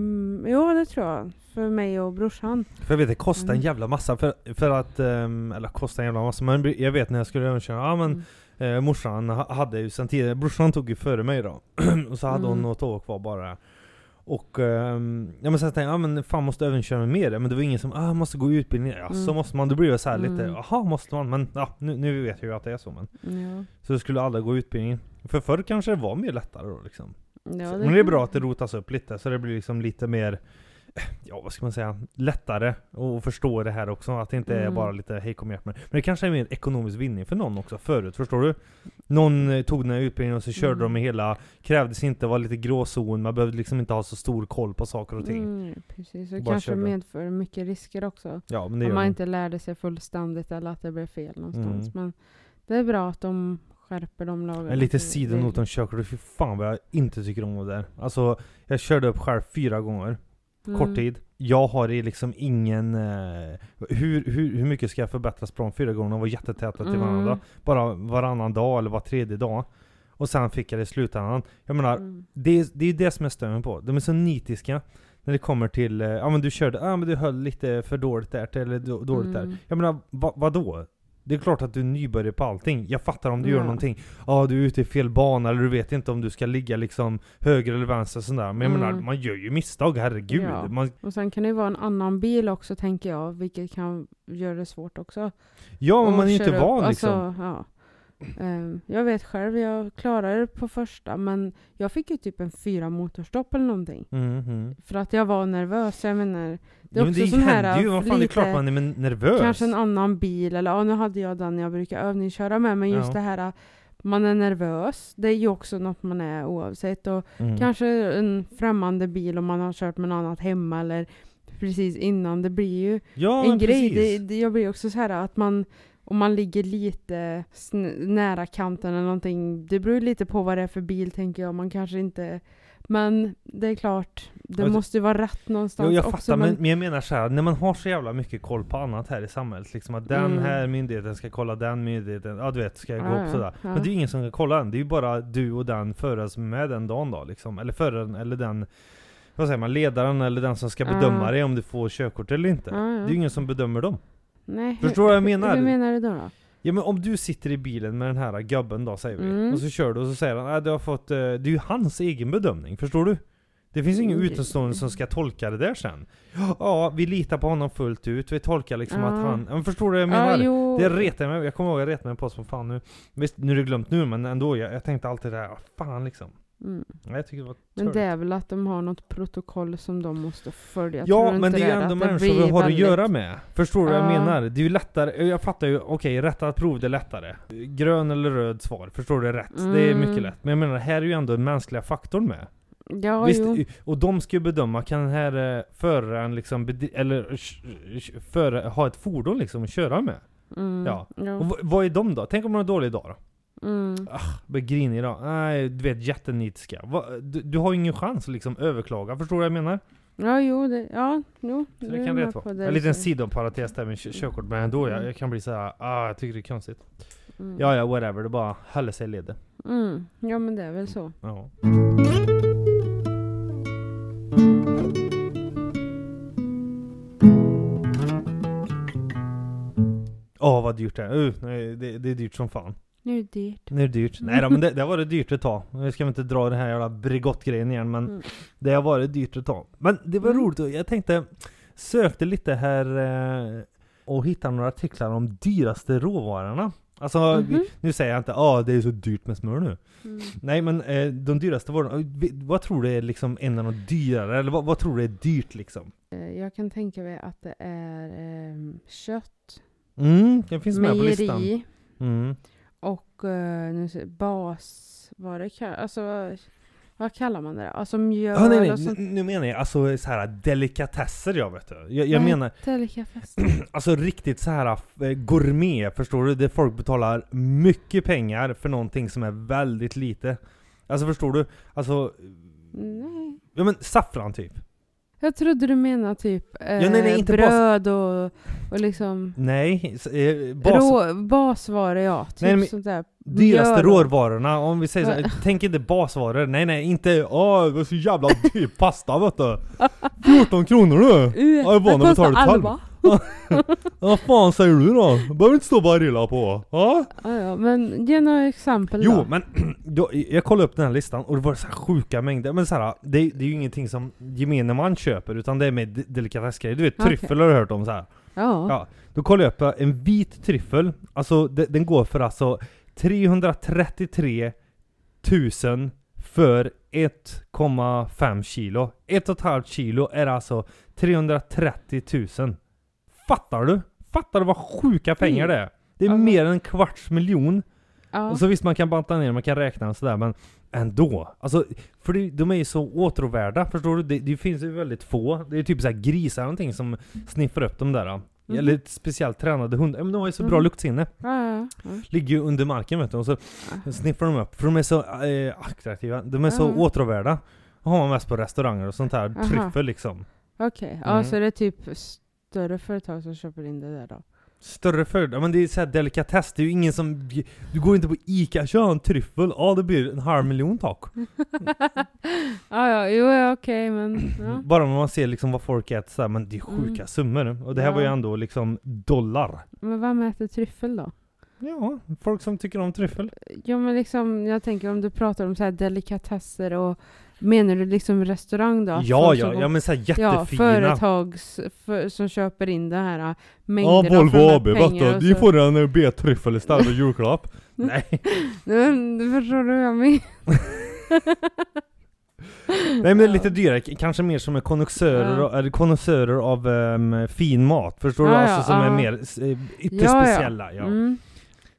ja det tror jag. För mig och brorsan. För jag vet det kostar en Mm. jävla massa för, för att, ehm, eller kostar en jävla massa, men jag vet när jag skulle övningsköra, ja men Mm. eh, morsan ha- hade ju sen tidigare, brorsan tog ju före mig då, och så hade hon Mm. något år kvar bara. Och, ehm, ja men sen tänkte jag, ja men fan måste övningsköra mer, men det var ingen som, ah måste gå utbildning, ja så Mm. måste man, då blir det så här lite, Mm. jaha måste man, men ja nu, nu vet jag ju att det är så men. Ja. Så det skulle alla gå utbildning. För förr kanske det var mer lättare då liksom. Ja, Så- men det är bra att det rotas upp lite, så det blir liksom lite mer Ja vad ska man säga, lättare att förstå det här också, att det inte är Mm. bara lite hej kom hjälp mig. Men det kanske är mer ekonomisk vinning för någon också förut, förstår du? Någon eh, tog den här utbildningen och så körde Mm. de med hela, krävdes inte vara lite gråzon, man behövde liksom inte ha så stor koll på saker och ting. Mm, precis, och Bara kanske körde. medför mycket risker också. Ja men det Om man inte lärde sig fullständigt eller att det blev fel någonstans. Mm. Men det är bra att de skärper de lagarna. En liten sidonot om körkort, fy fan vad jag inte tycker om det där. Alltså, jag körde upp själv fyra gånger. Mm. kort tid. Jag har liksom ingen... Eh, hur, hur, hur mycket ska jag förbättra språng fyra gånger? De var jättetäta till Mm. varandra. Bara varannan dag eller var tredje dag. Och sen fick jag det i slutändan. Jag menar, Mm. det, är- det är det som jag stör mig på. De är så nitiska. När det kommer till, eh, ja men du körde, ja men du höll lite för dåligt där, eller då- dåligt där. Mm. Jag menar, va, vadå? Det är klart att du är nybörjare på allting. Jag fattar om du gör Ja. någonting. Ja, du är ute i fel bana eller du vet inte om du ska ligga liksom höger eller vänster och sådär. Men jag Mm. menar, man gör ju misstag, herregud. Ja. Man, Och sen kan det ju vara en annan bil också tänker jag, vilket kan göra det svårt också. ja, Och man är inte köra upp, van liksom. Alltså, ja. Ehm, jag vet själv, jag klarade det på första men jag fick ju typ en fyra motorstopp eller någonting. Mm, mm. För att jag var nervös. Jag menar, det är men också det sån här ju, vad fan, det är lite- klart man är nervös. Kanske en annan bil eller ja, nu hade jag den jag brukar övningsköra med men just Ja. det här man är nervös. Det är ju också något man är oavsett. Och Mm. Kanske en främmande bil om man har kört med något annat hemma eller precis innan. Det blir ju ja, en grej. Det, det, jag blir också så här att man om man ligger lite nära kanten eller någonting. Det beror lite på vad det är för bil tänker jag. Man kanske inte men det är klart, det Ja, det- måste ju vara rätt någonstans Jo, jag också. fattar, men, men jag menar så här, när man har så jävla mycket koll på annat här i samhället, liksom att den Mm. här myndigheten ska kolla den myndigheten, ja du vet, ska jag gå upp sådär. ja. Men det är ju ingen som kan kolla den, det är ju bara du och den föraren som är med den dagen då liksom. Eller föraren, eller den, vad säger man, ledaren eller den som ska bedöma dig om du får körkort eller inte. Ja, ja. Det är ju ingen som bedömer dem. Nej, Förstår du vad jag menar? Hur menar du då? då? Ja men om du sitter i bilen med den här gubben då säger vi, Mm. och så kör du och så säger han att du har fått, eh, det är ju hans egen bedömning, förstår du? Det finns ingen Mm. utomstående som ska tolka det där sen. Ja, vi litar på honom fullt ut, vi tolkar liksom Ja. att han, men förstår du vad jag Ja, menar? jo. det retar mig, jag kommer ihåg jag retade mig på som fan nu. Visst, nu är det glömt nu men ändå, jag, jag tänkte alltid det här, "Ah, fan liksom. Mm. Ja, Jag tycker det var Men det är väl att de har något protokoll som de måste följa. Ja, men det är ju ändå människor vi har väldigt- att göra med. Förstår du vad jag Ja. menar? Det är ju lättare, jag fattar ju, okej, rättat prov det är lättare. Grön eller röd svar, förstår du rätt? Det är Mm. mycket lätt. Men jag menar, här är ju ändå den mänskliga faktorn med. Ja, Visst, jo. och de ska ju bedöma, kan den här eh, föraren liksom, eller sh- före, ha ett fordon liksom att köra med? Mm. Ja. ja. Och vad är de då? Tänk om de har en dålig dag då? Mm. Blir grinig då? Nej, du vet jättenitiska. Va, du, du har ju ingen chans att liksom överklaga, förstår du vad jag menar? Ja, jo, det, ja, jo. Så det kan rätt vara. En liten sidoparentes där med kö- körkort, men ändå, jag, Mm. jag kan bli såhär, ah jag tycker det är konstigt. Mm. Ja ja, whatever, det bara håller sig i ledet. Mm. Ja, men det är väl så. Ja. Åh vad dyrt det är. Uh, nej, det, det är dyrt som fan. Nu är det dyrt. Nu är det dyrt. Nej då, men det, det har varit dyrt ett tag. Nu ska vi inte dra den här jävla Bregott-grejen igen, men Mm. det har varit dyrt ett tag. Men det var Mm. roligt, jag tänkte, sökte lite här eh, och hittade några artiklar om dyraste råvarorna. Alltså, vi, Mhm. nu säger jag inte ah det är så dyrt med smör nu. Mm. Nej men eh, de dyraste varorna, eh, vad tror du är liksom en av de dyrare? Eller vad, vad tror du är dyrt liksom? Eh, Jag kan tänka mig att det är ehm, kött, Mm, det finns med på listan. mejeri Mm. Ser, bas... Vad det kan, alltså, vad- kallar man det? då? Alltså mjöl Ah, nej, nej, och sånt. nu, menar jag alltså så här delikatesser jag vet du. Jag, jag menar heter delikatess? alltså riktigt så här eh, gourmet, förstår du? Där folk betalar mycket pengar för någonting som är väldigt lite. Alltså förstår du? Alltså, Nej. ja men saffran typ. Jag trodde du menade typ eh, nej, nej, inte bas- bröd och, och liksom Nej, eh, bas, rå, basvaror ja. Typ Nej, men sånt där. dyraste råvarorna, om vi säger så, här, tänk inte basvaror, nej nej, inte åh det var så jävla dyr pasta vet du 14 kronor du! Ja, jag är van att betala. 11. Vad fan säger du då? Behöver inte stå bara rilla på, ja? Ja, ja, men ge några exempel Jo då. men, då, jag kollade upp den här listan och det var så här sjuka mängder, men så här, det, det är ju ingenting som gemene man köper utan det är med de- delikatessgrejer, du vet Okej. tryffel har du hört om så här. Ja. Ja, då kollade jag upp en vit tryffel, alltså de- den går för alltså 333 000 för 1,5 kilo. 1,5 kilo är alltså 330 000. Fattar du? Fattar du vad sjuka pengar det är? Det är mer än en kvarts miljon. ja. Och så visst man kan banta ner, man kan räkna och sådär men ändå. Alltså, för det, de är ju så åtråvärda, förstår du? Det, det finns ju väldigt få. Det är typ så här grisar eller någonting som sniffar upp de där. Mhm. Eller ett speciellt tränade hundar. Men de har ju så bra Mhm. luktsinne. ja. Ligger ju under marken vet du, och så sniffar de upp. För de är så eh, attraktiva. De är så åtråvärda. har man mest på restauranger och sånt här. Tryffel liksom. Okej, ja Mm. så det är typ större företag som köper in det där då? Större företag, ja, men det är så här delikatess. Det är ju ingen som... Du går inte på Ica, kör en tryffel. Ja, det blir en halv miljon tack. ja, ja, jo, ja, okej, men ja. Bara när man ser liksom vad folk äter så här, men det är sjuka Mm. summor. Och det här var ju Ja. ändå liksom dollar. Men vem äter tryffel då? Ja, folk som tycker om tryffel. Ja, men liksom, jag tänker om du pratar om så här delikatesser och menar du liksom restaurang då? Ja, ja, som- ja men så här Ja, jättefina. företags för, som köper in det här äh, Ja, mängderna Volvo för AB, du. De så- får en eh, B-tryffel istället för julklapp. Nej. Men, du förstår du vad jag menar? Nej men är lite dyrare, kanske mer som är konnässörer, Ja. konnässörer av ehm, fin mat, förstår du? Ja, Alltså ja, som är ja. mer s- eh, ytterst Ja, ja. speciella. Ja. Mm.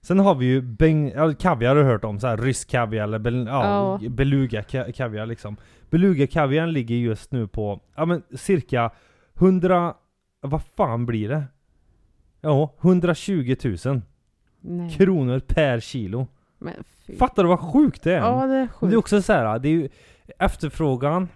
Sen har vi ju beng, ja, kaviar har du hört om, så här rysk kaviar eller bel, ja, Ja. beluga ka- kaviar liksom. Beluga kaviaren ligger just nu på, ja men cirka 100, vad fan blir det? Ja, 120 000 Nej. kronor per kilo. Fattar du vad sjukt det är? Ja, det är sjukt. det är också så här, det är ju efterfrågan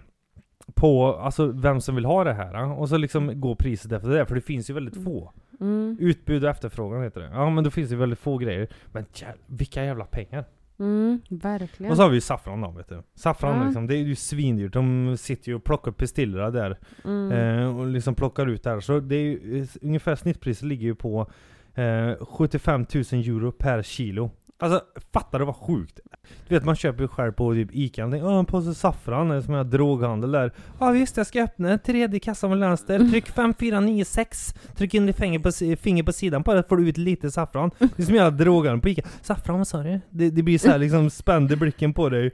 på, alltså vem som vill ha det här och så liksom går priset efter det, för det finns ju väldigt få. Mm. Utbud och efterfrågan heter det. Ja men då finns det väldigt få grejer. Men jäv, vilka jävla pengar! Mm, verkligen. Och så har vi ju saffran då vet du. Saffran Ja. liksom, det är ju svindyrt. De sitter ju och plockar upp pistillera där. mm. Eh, och liksom plockar ut där. Så det är ju, eh, ungefär snittpriset ligger ju på eh, 75 000 euro per kilo. Alltså, fattar du vad sjukt? Du vet man köper ju själv på typ Ica, tänker, "Åh, en påse saffran, som en droghandel där. Ja visst, jag ska öppna tredje kassan med vänster, tryck 5496, tryck in ditt finger på, finger på sidan på det, får du ut lite saffran. Det är som jävla droghandel på Ica. Saffran, vad sa du? Det, det blir så här liksom, spände blicken på dig.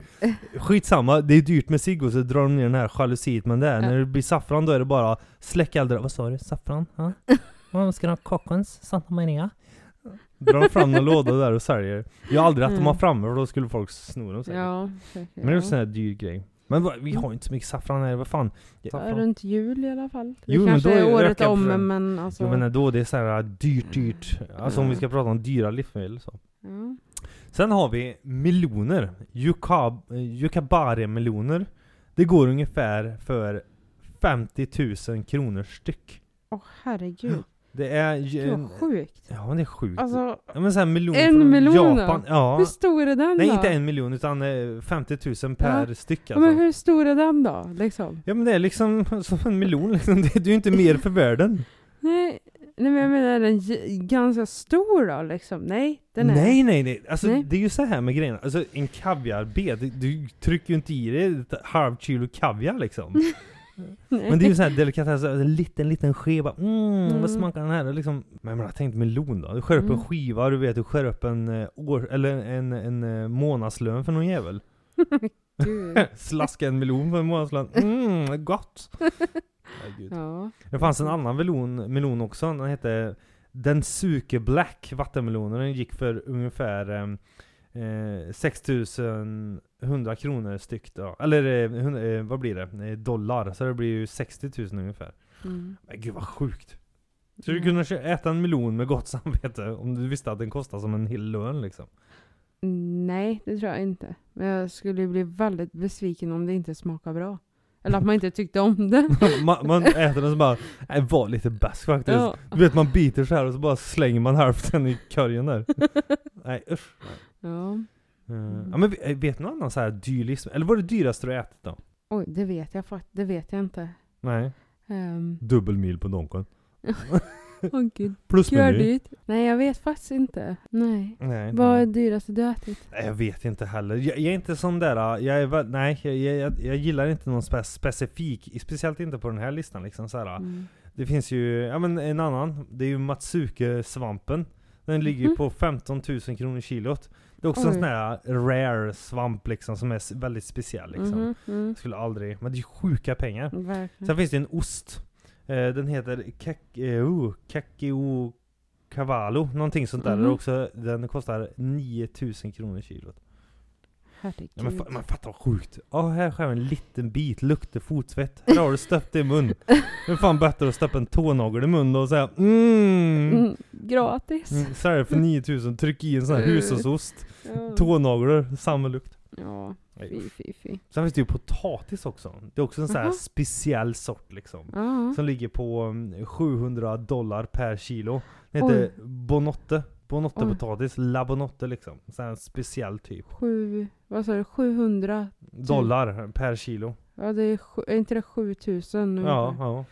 Skitsamma, det är dyrt med cigg och så drar de ner den här jalusiet, men det är, när det blir saffran då är det bara släck eldar. Vad sa du? Saffran? Ja? Vad ska ha? Kockens? Santa Maria? Drar fram en låda där och säljer. Jag har aldrig haft dem Mm. framme för då skulle folk sno dem säkert. Ja, säkert. Men det är en sån här dyr grej. Men vad- vi har inte så mycket saffran här, vad fan? Saffran. runt jul i alla fall. Det Jo, men kanske då är året om, försäljningen. men alltså... Jag menar då det är så här dyrt, dyrt. Alltså om vi ska prata om dyra livsmedel så. ja. Sen har vi meloner. Yukab- Yukabare-meloner. Det går ungefär för 50 000 kronor styck. Åh herregud. Det är ju en... sjukt. Ja det är sjukt. Alltså, ja, men så här melon en från melon då? Japan. Ja. hur stor är den Nej då? inte en miljon utan eh, 50 000 per styck Ja, alltså. Men hur stor är den då? Liksom? Ja men det är liksom som en miljon liksom. Det är ju inte mer för världen. Nej, nej men jag menar är den ganska stor då liksom? Nej, den är... Nej nej nej. Alltså Nej. det är ju så här med grejerna. Alltså en kaviarbed, du, du trycker ju inte i dig ett halvt kilo kaviar liksom. Men det är ju sån här delikatess, alltså en liten, liten skeva. Mm, mm. vad smakar den här? Liksom, men jag tänkte melon då? Du skär upp en mm. skiva, du vet, du skär upp en, eh, år, eller en, en, en månadslön för någon jävel. Slaska en melon för en månadslön. Mm, gott! Herregud. Ja. Det fanns en annan melon, melon också, den hette Den Suke Black, vattenmelonen. Den gick för ungefär eh, eh 6000 100 kronor styck då. Eller eh, 100, eh, vad blir det? Eh, dollar. Så det blir ju 60 000 ungefär. Mm. Men gud vad sjukt. Skulle du mm. kunna äta en miljon med gott samvete om du visste att den kostar som en hel lön liksom? Mm, nej, det tror jag inte. Men jag skulle bli väldigt besviken om det inte smakar bra. Eller att man inte tyckte om den. man, man, äter den så bara, nej var lite bäst faktiskt. Ja. Du vet man biter så här och så bara slänger man hälften i korgen där. nej usch. Ja. Eh, Ja men v- vet du någon annan så här dyr livsmedel? Eller vad är det dyraste du har ätit då? Oj, det vet jag faktiskt. Det vet jag inte. Nej. Um, Dubbelmil på Donken. Åh gud. Plusmeny. Nej, jag vet faktiskt inte. Nej. Nej. Vad är det dyraste du har ätit? Nej, jag vet inte heller. Jag, jag är inte sån där, jag är nej jag, jag, jag gillar inte någon spe, specifik, speciellt inte på den här listan liksom så här. Mm. Det finns ju, ja men en annan, det är ju Matsuke-svampen. Den ligger ju Mhm. på 15 000 kronor kilot. Det är också en Oj. sån här rare svamp liksom som är väldigt speciell liksom. Mhm, mm. Skulle aldrig, men det är ju sjuka pengar. Verkligen. Sen finns det en ost. Eh, den heter kek, eh, oh, Kakeo Cavallo, någonting sånt där. Är också, den kostar 9000 kronor kilot. Herregud. Ja, men fa- man fattar vad sjukt. Ja, här skär en liten bit, luktar fotsvett. Här har du stöpt det i mun. Det är fan bättre att stoppa en tånagel i mun och säga mm. Mm, gratis. mm Sälj för 9000, tryck i en sån här Mm. hushållsost. Ja. Tånaglar, samma lukt. Ja, fy fy fy. Sen finns det ju potatis också. Det är också en sån här Jaha. speciell sort liksom. Ja. Som ligger på mm, 700 dollar per kilo. Den heter Bonotte. Bonotte Oj. potatis, La Bonotte liksom. Sån här speciell typ. Sju, vad sa du, 700? Dollar per kilo. Ja, det är, sju- är inte det 7000 nu? Ja, ja.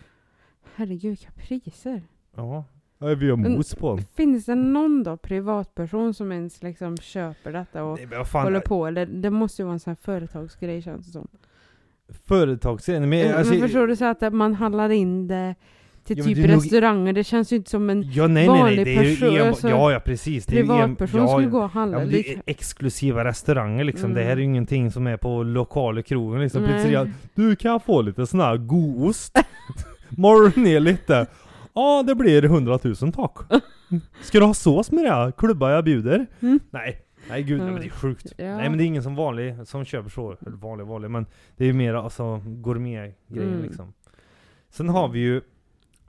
Herregud, vilka priser. Ja. ja vi har Men- mos på den. Finns det någon då privatperson som ens liksom köper detta och Nej, men vad fan, håller på? Eller det måste ju vara en sån här företagsgrej känns det som. Företagsgrejen, men Men, alltså, förstår du så att man handlar in det till Ja, typ är nog- restauranger? Det känns ju inte som en Ja nej nej nej, vanlig det är ju person, alltså, ja ja precis. Det är ju en, privatperson ja, skulle gå och handla. Ja, det är lite. exklusiva restauranger liksom. Det här är ju Mm. ingenting som är på lokala krogen liksom. Nej. Pizzeria. Du kan få lite sån här god ost? Morgon ner lite. Ja det blir 100 000 tack. Ska du ha sås med det? Klubba jag bjuder? Mm. Nej. Nej gud, nej, men det är sjukt. Ja. Nej men det är ingen som vanlig som köper så. Eller vanlig vanlig men det är ju mer alltså gourmet-grejen Mm. liksom. Sen har vi ju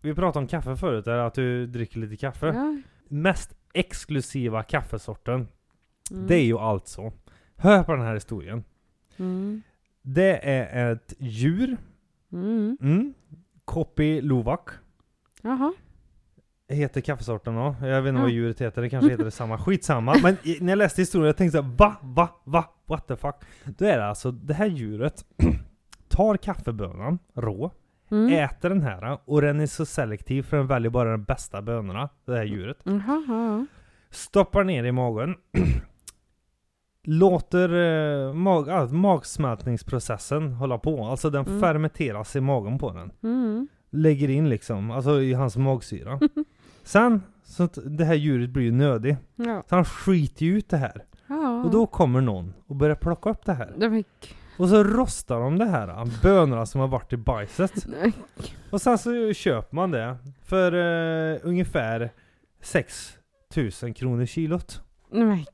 Vi pratade om kaffe förut, där att du dricker lite kaffe. Ja. Mest exklusiva kaffesorten, Mm. det är ju alltså Hör på den här historien. Mm. Det är ett djur, Mm. mm, Kopi Luwak Jaha. Heter kaffesorten då. Jag vet inte Ja. vad djuret heter, det kanske heter detsamma. Skitsamma. Men när jag läste historien jag tänkte såhär, va? Va? Va? What the fuck? Då är det alltså, det här djuret tar kaffebönan rå, Mm. äter den här och den är så selektiv för den väljer bara de bästa bönorna, det här djuret. Jaha. ja. Stoppar ner i magen. Låter eh, mag, ah, magsmältningsprocessen hålla på. Alltså den Mm. fermenteras i magen på den. Mm. Lägger in liksom, alltså i hans magsyra. Sen, så att det här djuret blir ju nödig. Ja. Så han skiter ju ut det här. ja. Och då kommer någon och börjar plocka upp det här. Det var... Och så rostar de det här, bönorna som har varit i bajset. Nej. Och sen så köper man det för eh, ungefär 6000 kronor kilot. Nej.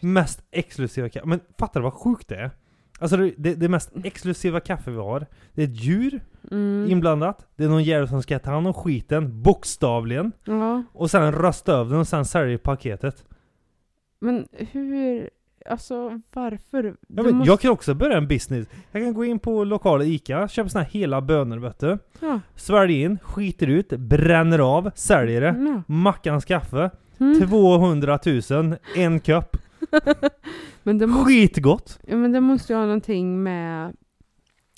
Mest exklusiva kaffe. Men fattar du vad sjukt det är? Alltså det, det, det mest exklusiva kaffe vi har. Det är ett djur Mm. inblandat. Det är någon jävel som ska ta hand om skiten, bokstavligen. Ja. Och sen rösta över den och sen sälja i paketet. Men hur... Alltså varför? Ja, men måste- Jag kan också börja en business. Jag kan gå in på lokala ICA, köpa såna här hela bönor vet du. Ja. Sväljer in, skiter ut, bränner av, säljer det. Ja. Mackans kaffe, Mm. 200 000, en kopp. Men det måste, Skitgott! ja, men det måste ju ha någonting med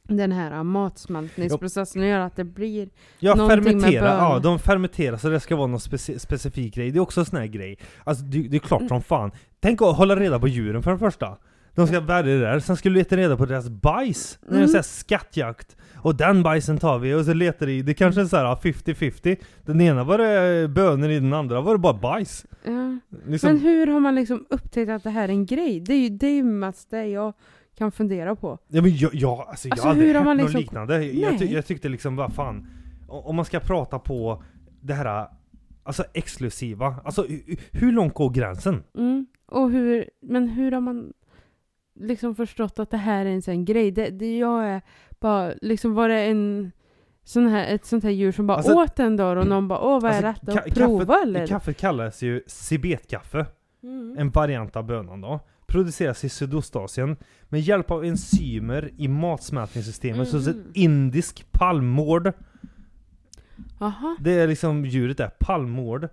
den här matsmältningsprocessen att göra, att det blir... Ja, fermentera. Ja, de fermenterar så det ska vara någon speci specifik grej. Det är också en sån här grej. Alltså det, det är klart som fan. Tänk att hålla reda på djuren för det första. De ska bärga det där, sen ska du leta reda på deras bajs. När det är Mm. så här skattjakt. Och den bajsen tar vi, och så letar vi. Det kanske är så här 50-50. Den ena var det bönor i den andra var det bara bajs. Ja. Liksom, Men hur har man liksom upptäckt att det här är en grej? Det är ju det är ju mest det jag kan fundera på. ja, men jag, jag, alltså, Alltså, jag hur har hört man något liksom- liknande. Jag, ty, jag tyckte liksom, vad fan. Om man ska prata på det här, alltså exklusiva. Alltså hu- hur långt går gränsen? Mm. Och hur, men hur har man liksom förstått att det här är en sån grej? Det, det jag är bara, liksom var det en sån här, ett sånt här djur som bara Alltså- åt en dag och någon bara åh vad är Alltså, detta? ka- Och prova eller? Kaffet kallas ju cibetkaffe. Mm. En variant av bönan då. Produceras i Sydostasien med hjälp av enzymer i matsmältningssystemet så Mhm. indisk palmmård. Jaha. Det är liksom djuret där, palmmård.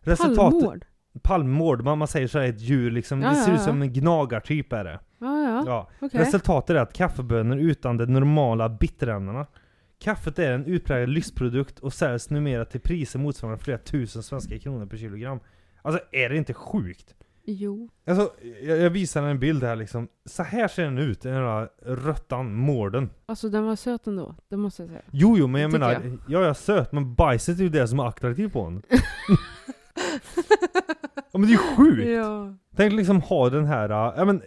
Resultatet, Palmmård? palmmård, man, man säger så här ett djur liksom, Ja, det ser ja, ut som en gnagartyp är det. Ja, ja. Okej. Resultatet är att kaffebönor utan de normala bitterämnena. Kaffet är en utpräglad lyxprodukt och säljs numera till priser motsvarande flera tusen svenska kronor per kilogram. Alltså är det inte sjukt? Jo. Alltså, jag, jag visar en bild här liksom. Så här ser den ut, den här röttan, mården. Alltså den var söt ändå, det måste jag säga. Jo, jo, men jag menar, tycker ja, jag är söt, men bajset är ju det som är attraktivt på den. ja men det är ju sjukt! ja. Tänk liksom ha den här, äh, ja men,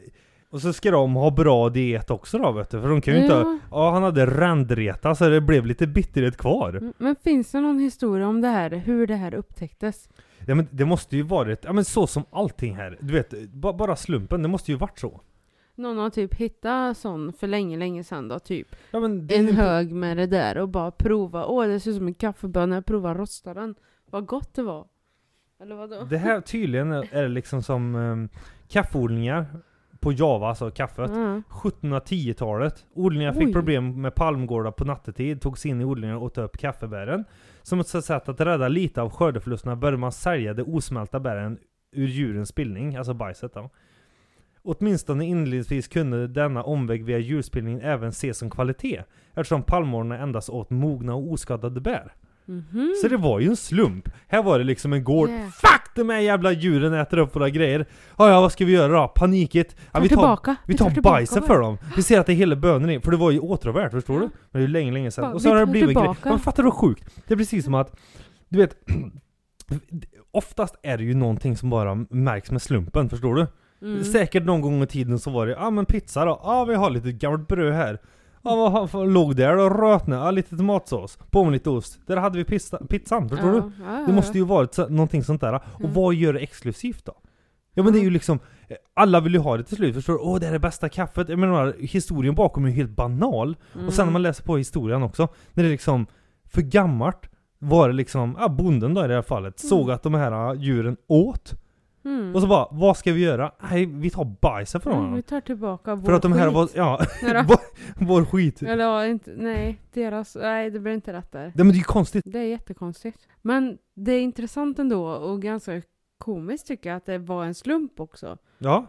och så ska de ha bra diet också då vet du, för de kan ju inte Ja. Ja, han hade rändreta så det blev lite bitterhet kvar. Mm, Men finns det någon historia om det här, hur det här upptäcktes? Ja men det måste ju varit, ja men så som allting här, du vet, ba, bara slumpen, det måste ju varit så. Någon har typ hittat sån för länge, länge sedan då, typ. Ja En ju- hög med det där och bara prova. Åh, det ser ut som en kaffebönna, jag provar rosta den. Vad gott det var. Eller vadå? Det här tydligen är det liksom som um, kaffeodlingar på Java, alltså kaffet. Ja. 1710-talet. Odlingar fick Oj. problem med palmgårdar på nattetid, togs in i odlingarna och åt upp kaffebären. Som ett sätt att rädda lite av skördeförlusterna började man sälja de osmälta bären ur djurens spillning, alltså bajset då. Åtminstone inledningsvis kunde denna omväg via djurspillningen även ses som kvalitet, eftersom palmorna endast åt mogna och oskadade bär. Mhm. Så det var ju en slump. Här var det liksom en gård. Yeah. Fuck! De här jävla djuren äter upp våra grejer. Ja, ja, vad ska vi göra då? Panikigt. Ja, vi tar, vi tar tillbaka bajsen för dem. Vi ser att det är hela bönor i. För det var ju åtråvärt, förstår du? Men det är ju länge, länge sedan. Och så har det tar blivit en grej. tillbaka. Man fattar du vad sjukt? Det är precis som att, du vet, oftast är det ju någonting som bara märks med slumpen, förstår du? Mm. Säkert någon gång i tiden så var det, ja ah, men pizza då, ja ah, vi har lite gammalt bröd här. Har- vad låg där? Rötne, ja lite tomatsås, på med lite ost. Där hade vi pizza, pizzan, förstår du? Ja, ja, Det måste ju varit så, någonting sånt där. Och Mm. vad gör det exklusivt då? Ja men det är ju Ja. liksom, eh, alla vill ju ha det till slut, förstår du? Åh det är det bästa kaffet. Jag menar, historien bakom är ju helt banal. Och sen när man Mm. läser på historien också, när det är liksom för gammalt var det liksom, ja bonden då i det här fallet, Mm. såg att de här djuren åt. Mm. Och så bara, vad ska vi göra? Nej, vi tar bajsen från honom. vi tar tillbaka vår För att de här skit. var, ja, vår, vår skit. Eller ja, inte, nej, deras, nej det blir inte rätt där. Nej men det är ju konstigt. Det är jättekonstigt. Men det är intressant ändå och ganska komiskt tycker jag att det var en slump också. Ja.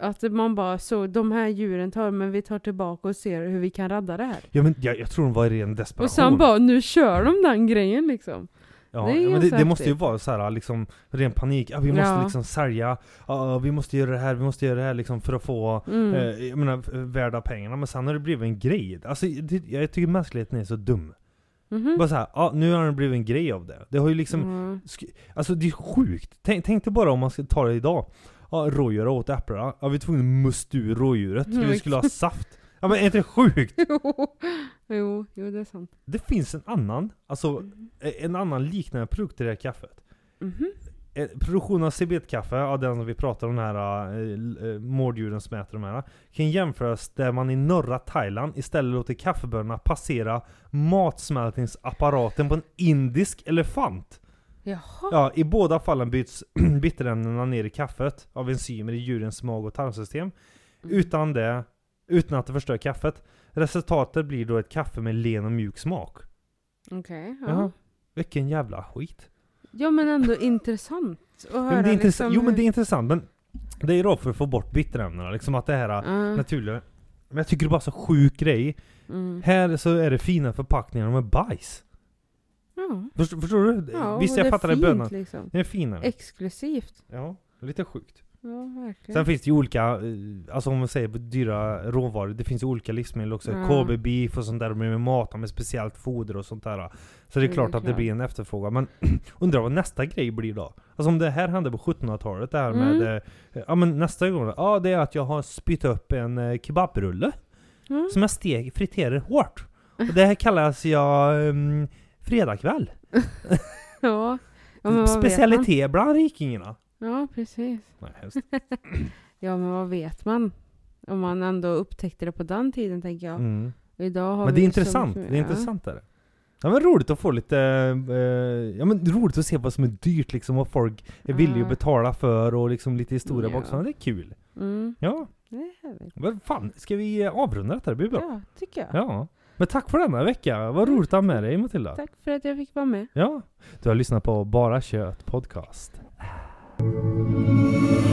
Att man bara så de här djuren tar, men vi tar tillbaka och ser hur vi kan rädda det här. Ja men jag, jag tror de var i ren desperation. Och sen bara, nu kör de den grejen liksom. Ja, Det men det, det måste ju vara så här liksom ren panik. Ja, vi måste Ja. liksom sälja, ja, vi måste göra det här, vi måste göra det här liksom för att få Mm. eh, jag menar, värda pengarna. Men sen har det blivit en grej. Alltså, det, jag tycker mänskligheten är så dum. Mhm. Bara så här, ja, nu har det blivit en grej av det. Det har ju liksom, Mm. alltså det är sjukt. Tänk, tänk dig bara om man ska ta det idag. Ja, rådjur åt äpplen. Ja, vi är tvungna att musta ur rådjuret Mm, vi skulle ha saft. Ja men är inte det sjukt? Jo, jo, det är sant. Det finns en annan, alltså Mm. en annan liknande produkt i det här kaffet. Mhm. Eh, Produktion av cibetkaffe, ja, den som vi pratar om, här äh, mårddjuren som äter de här, kan jämföras där man i norra Thailand istället låter kaffebönorna passera matsmältningsapparaten på en indisk elefant. Jaha. Ja, i båda fallen byts bitterämnena ner i kaffet av enzymer i djurens mag och tarmsystem. Mm. Utan det, utan att det förstör kaffet. Resultatet blir då ett kaffe med len och mjuk smak. Okej, Ja. ja. Vilken jävla skit. Ja men ändå intressant att höra men det är intressant. liksom Jo men det är intressant, men det är då för att få bort bitterämnena, liksom att det här Ja. naturliga. Men jag tycker det är bara så sjuk grej. Mm. Här så är det fina förpackningar med bajs. Ja. Förstår, förstår du? Ja, Visst och jag det är fattar det fint, bönan. Liksom. Det är finare. Exklusivt. Ja, lite sjukt. Ja. Sen finns det ju olika, eh, alltså om man säger dyra råvaror, det finns ju olika livsmedel också. Ja. KB beef och sånt där, de är med matar med speciellt foder och sånt där. Så det är Det är klart att det blir en efterfrågan. Men undrar vad nästa grej blir då? Alltså om det här hände på 1700-talet, det här Mm. med, eh, ja men nästa gång, ja det är att jag har spytt upp en eh, kebabrulle Mm. som jag steg, friterar hårt. Och det här kallas jag um, fredagkväll. Ja. Specialitet bland rikingarna. Ja, precis. Nej, hemskt. Ja, men vad vet man? Om man ändå upptäckte det på den tiden, tänker jag. Mm. Idag har Men det är intressant, det är intressant är det. Ja men roligt att få lite, eh, ja men roligt att se vad som är dyrt liksom, vad folk är villiga att betala för och liksom lite historia Ja. bakom. Det är kul. Mm, Ja, det men fan, ska vi avrunda detta? Det blir bra. Ja, tycker jag. Ja. Men tack för denna vecka, vad roligt att ha med dig Matilda. Tack för att jag fick vara med. Ja, du har lyssnat på Bara Kött Podcast. thank you